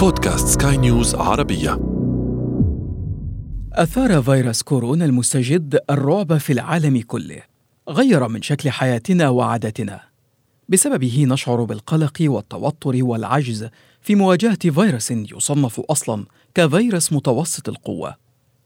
بودكاست سكاي نيوز عربية. أثار فيروس كورونا المستجد الرعب في العالم كله غير من شكل حياتنا وعاداتنا. بسببه نشعر بالقلق والتوتر والعجز في مواجهة فيروس يصنف أصلا كفيروس متوسط القوة.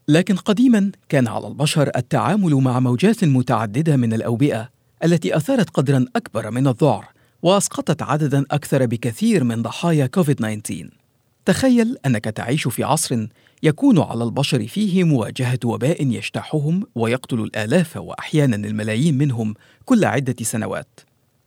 لكن قديما كان على البشر التعامل مع موجات متعددة من الأوبئة التي أثارت قدرا أكبر من الذعر وأسقطت عددا أكثر بكثير من ضحايا كوفيد 19 تخيل أنك تعيش في عصر يكون على البشر فيه مواجهة وباء يجتاحهم ويقتل الآلاف وأحيانا الملايين منهم كل عدة سنوات.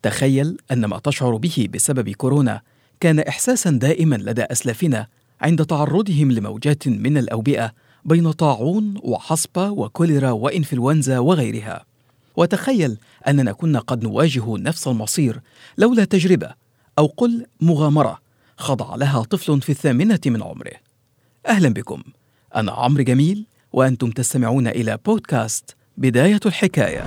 تخيل أن ما تشعر به بسبب كورونا كان إحساسا دائما لدى أسلافنا عند تعرضهم لموجات من الأوبئة بين طاعون وحصبة وكوليرا وإنفلونزا وغيرها. وتخيل أننا كنا قد نواجه نفس المصير لولا تجربة أو قل مغامرة خضع لها طفل في الثامنة من عمره. أهلا بكم. أنا عمرو جميل وأنتم تستمعون إلى بودكاست بداية الحكاية.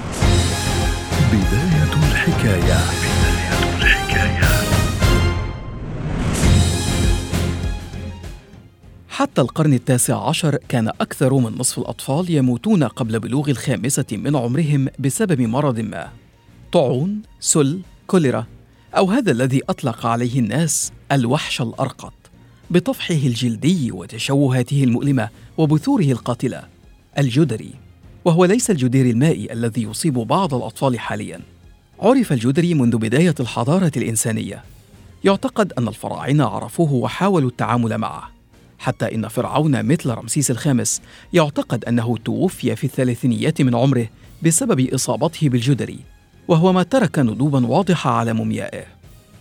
بداية الحكاية. بداية الحكاية حتى القرن التاسع عشر كان أكثر من نصف الأطفال يموتون قبل بلوغ الخامسة من عمرهم بسبب مرض ما. طاعون، سل، كوليرا. أو هذا الذي أطلق عليه الناس الوحش الأرقط بطفحه الجلدي وتشوهاته المؤلمة وبثوره القاتلة الجدري. وهو ليس الجدير المائي الذي يصيب بعض الأطفال حاليا. عرف الجدري منذ بداية الحضارة الإنسانية. يعتقد أن الفراعنة عرفوه وحاولوا التعامل معه. حتى إن فرعون مثل رمسيس الخامس يعتقد أنه توفي في الثلاثينيات من عمره بسبب إصابته بالجدري. وهو ما ترك ندوبا واضحة على موميائه.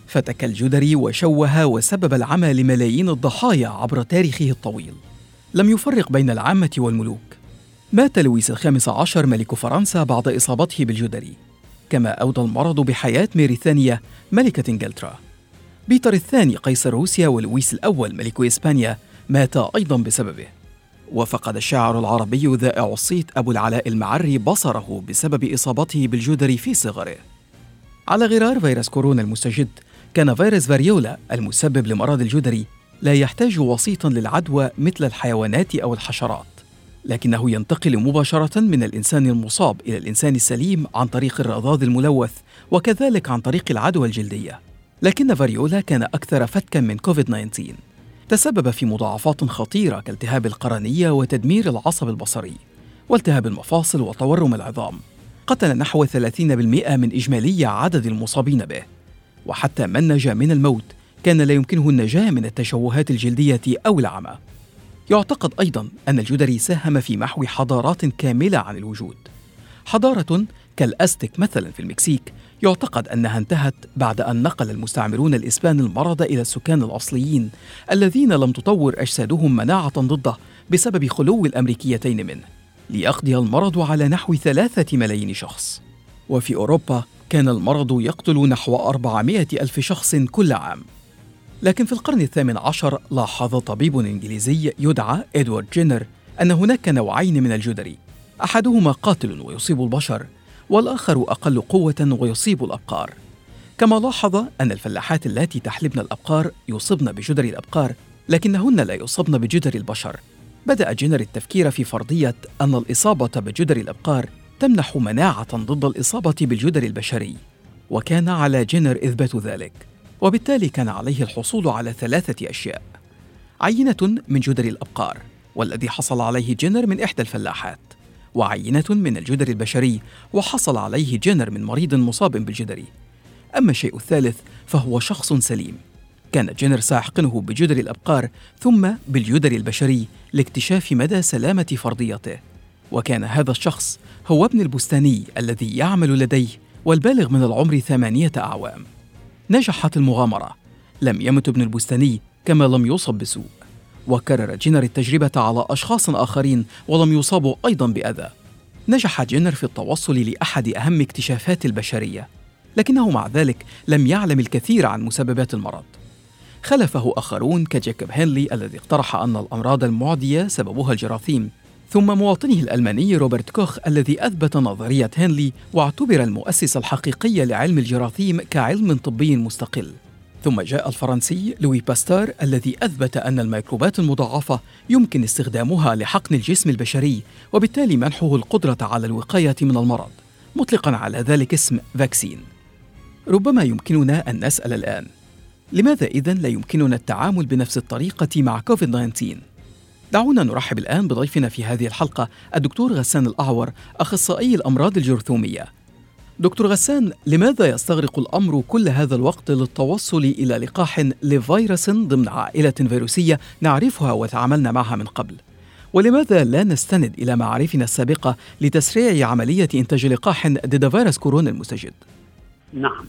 فتك الجدري وشوه وسبب العمى لملايين الضحايا عبر تاريخه الطويل. لم يفرق بين العامة والملوك. مات لويس الخامس عشر ملك فرنسا بعد إصابته بالجدري. كما أودى المرض بحياة ميريثانيا ملكة إنجلترا. بيتر الثاني قيصر روسيا ولويس الأول ملك إسبانيا مات أيضا بسببه. وفقد الشاعر العربي ذائع الصيت أبو العلاء المعري بصره بسبب إصابته بالجدري في صغره. على غرار فيروس كورونا المستجد كان فيروس فاريولا المسبب لمرض الجدري لا يحتاج وسيطا للعدوى مثل الحيوانات أو الحشرات لكنه ينتقل مباشرة من الإنسان المصاب إلى الإنسان السليم عن طريق الرذاذ الملوث وكذلك عن طريق العدوى الجلدية. لكن فاريولا كان أكثر فتكا من كوفيد 19 تسبب في مضاعفات خطيرة كالتهاب القرنية وتدمير العصب البصري والتهاب المفاصل وتورم العظام. قتل نحو 30% من إجمالي عدد المصابين به. وحتى من نجا من الموت كان لا يمكنه النجاة من التشوهات الجلدية أو العمى. يعتقد أيضا أن الجدري ساهم في محو حضارات كاملة عن الوجود. حضارة كالأستك مثلا في المكسيك يعتقد أنها انتهت بعد أن نقل المستعمرون الإسبان المرض إلى السكان الأصليين الذين لم تطور أجسادهم مناعة ضده بسبب خلو الأمريكيتين منه ليقضي المرض على نحو ثلاثة ملايين شخص. وفي أوروبا كان المرض يقتل نحو أربعمائة ألف شخص كل عام. لكن في القرن الثامن عشر لاحظ طبيب إنجليزي يدعى إدوارد جينر أن هناك نوعين من الجدري أحدهما قاتل ويصيب البشر والآخر أقل قوة ويصيب الأبقار. كما لاحظ أن الفلاحات اللاتي تحلبن الأبقار يصبن بجدر الأبقار لكنهن لا يصبن بجدر البشر. بدأ جينر التفكير في فرضية أن الإصابة بجدر الأبقار تمنح مناعة ضد الإصابة بالجدر البشري وكان على جينر إثبات ذلك وبالتالي كان عليه الحصول على ثلاثة أشياء. عينة من جدر الأبقار والذي حصل عليه جينر من إحدى الفلاحات. وعينة من الجدر البشري وحصل عليه جينر من مريض مصاب بالجدري أما الشيء الثالث فهو شخص سليم. كان جينر سيحقنه بجدر الأبقار ثم بالجدر البشري لاكتشاف مدى سلامة فرضيته. وكان هذا الشخص هو ابن البستاني الذي يعمل لديه والبالغ من العمر ثمانية أعوام. نجحت المغامرة. لم يمت ابن البستاني كما لم يصب بسوء. وكرر جينر التجربة على أشخاص آخرين ولم يصابوا أيضا بأذى. نجح جينر في التوصل لأحد أهم اكتشافات البشرية لكنه مع ذلك لم يعلم الكثير عن مسببات المرض. خلفه آخرون كجاكوب هنلي الذي اقترح أن الأمراض المعدية سببها الجراثيم ثم مواطنه الألماني روبرت كوخ الذي أثبت نظرية هنلي واعتبر المؤسس الحقيقي لعلم الجراثيم كعلم طبي مستقل. ثم جاء الفرنسي لوي باستور الذي أثبت أن الميكروبات المضاعفة يمكن استخدامها لحقن الجسم البشري وبالتالي منحه القدرة على الوقاية من المرض. مطلقا على ذلك اسم فاكسين ربما يمكننا أن نسأل الآن لماذا إذن لا يمكننا التعامل بنفس الطريقة مع كوفيد 19 دعونا نرحب الآن بضيفنا في هذه الحلقة الدكتور غسان الأعور أخصائي الأمراض الجرثومية. دكتور غسان لماذا يستغرق الأمر كل هذا الوقت للتوصل إلى لقاح لفيروس ضمن عائلة فيروسية نعرفها وتعاملنا معها من قبل؟ ولماذا لا نستند إلى معارفنا السابقة لتسريع عملية إنتاج لقاح ضد فيروس كورونا المستجد؟ نعم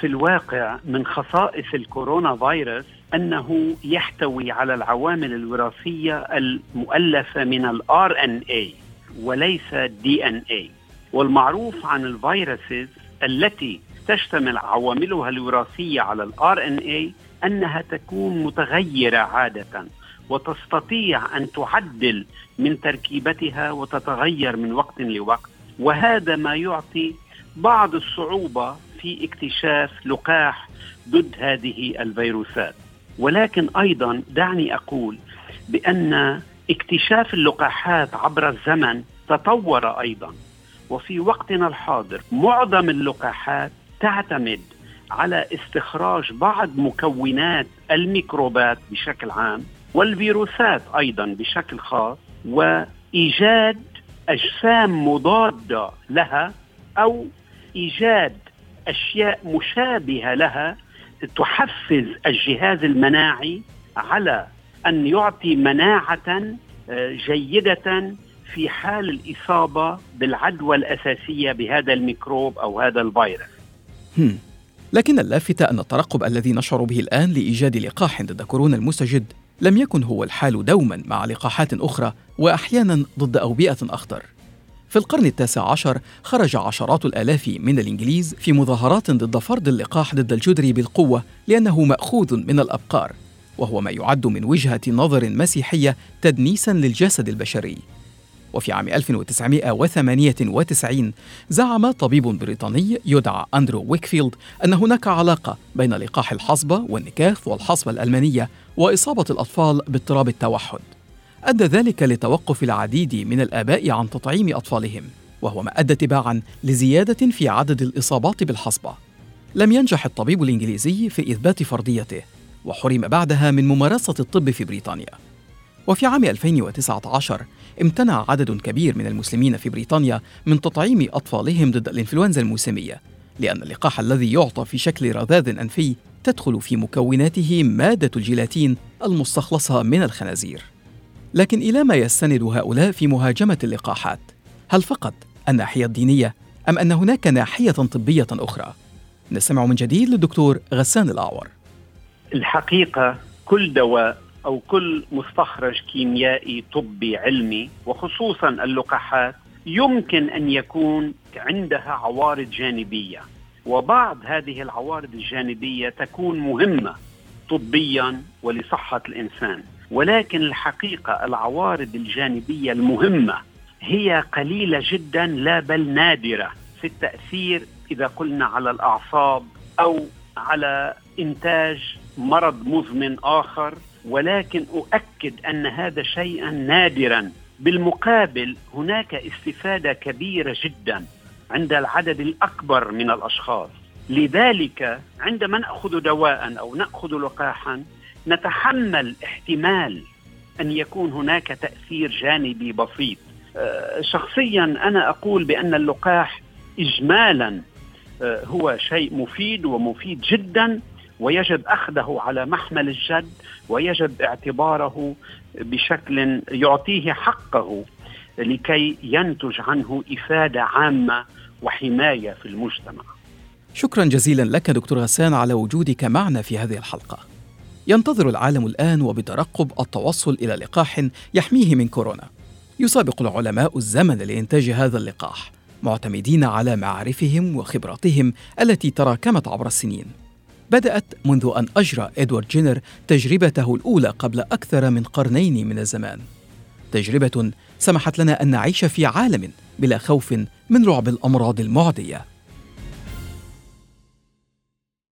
في الواقع من خصائص الكورونا فيروس أنه يحتوي على العوامل الوراثية المؤلفة من ال RNA وليس DNA والمعروف عن ال viruses التي تشتمل عواملها الوراثية على ال RNA أنها تكون متغيرة عادة وتستطيع أن تعدل من تركيبتها وتتغير من وقت لوقت. وهذا ما يعطي بعض الصعوبة في اكتشاف لقاح ضد هذه الفيروسات. ولكن أيضا دعني أقول بأن اكتشاف اللقاحات عبر الزمن تطور أيضا. وفي وقتنا الحاضر معظم اللقاحات تعتمد على استخراج بعض مكونات الميكروبات بشكل عام والفيروسات أيضا بشكل خاص وإيجاد أجسام مضادة لها أو إيجاد أشياء مشابهة لها تحفز الجهاز المناعي على أن يعطي مناعة آه، جيدة في حال الإصابة بالعدوى الأساسية بهذا الميكروب أو هذا الفيروس. هم. لكن اللافت أن الترقب الذي نشعر به الآن لإيجاد لقاح ضد كورونا المستجد لم يكن هو الحال دوما مع لقاحات أخرى واحيانا ضد أوبئة أخطر. في القرن التاسع عشر خرج عشرات الآلاف من الإنجليز في مظاهرات ضد فرض اللقاح ضد الجدري بالقوة لأنه مأخوذ من الأبقار وهو ما يعد من وجهة نظر مسيحية تدنيسا للجسد البشري وفي عام 1998 زعم طبيب بريطاني يدعى أندرو ويكفيلد أن هناك علاقة بين لقاح الحصبة والنكاث والحصبة الألمانية وإصابة الأطفال باضطراب التوحد. أدى ذلك لتوقف العديد من الآباء عن تطعيم أطفالهم وهو ما أدى تباعا لزيادة في عدد الإصابات بالحصبة لم ينجح الطبيب الإنجليزي في إثبات فرضيته وحرم بعدها من ممارسة الطب في بريطانيا. وفي عام 2019 امتنع عدد كبير من المسلمين في بريطانيا من تطعيم أطفالهم ضد الإنفلونزا الموسمية لأن اللقاح الذي يعطى في شكل رذاذ أنفي تدخل في مكوناته مادة الجيلاتين المستخلصة من الخنازير لكن إلى ما يستند هؤلاء في مهاجمة اللقاحات؟ هل فقط الناحية الدينية أم أن هناك ناحية طبية أخرى؟ نستمع من جديد للدكتور غسان الأعور الحقيقة كل دواء أو كل مستخرج كيميائي طبي علمي وخصوصا اللقاحات يمكن أن يكون عندها عوارض جانبية. وبعض هذه العوارض الجانبية تكون مهمة طبيا ولصحة الإنسان. ولكن الحقيقة العوارض الجانبية المهمة هي قليلة جدا لا بل نادرة في التأثير إذا قلنا على الأعصاب أو على إنتاج مرض مزمن آخر ولكن أؤكد أن هذا شيئا نادرا. بالمقابل هناك استفادة كبيرة جدا عند العدد الأكبر من الأشخاص. لذلك عندما نأخذ دواء أو نأخذ لقاحا نتحمل احتمال أن يكون هناك تأثير جانبي بسيط. أه، شخصيا أنا أقول بأن اللقاح اجمالا أه، هو شيء مفيد ومفيد جدا. ويجب أخذه على محمل الجد ويجب اعتباره بشكل يعطيه حقه لكي ينتج عنه إفادة عامة وحماية في المجتمع. شكرا جزيلا لك دكتور غسان على وجودك معنا في هذه الحلقة. ينتظر العالم الآن وبترقب التوصل إلى لقاح يحميه من كورونا. يسابق العلماء الزمن لإنتاج هذا اللقاح، معتمدين على معارفهم وخبراتهم التي تراكمت عبر السنين. بدأت منذ أن أجرى إدوارد جينر تجربته الأولى قبل أكثر من قرنين من الزمان. تجربة سمحت لنا أن نعيش في عالم بلا خوف من رعب الأمراض المعدية.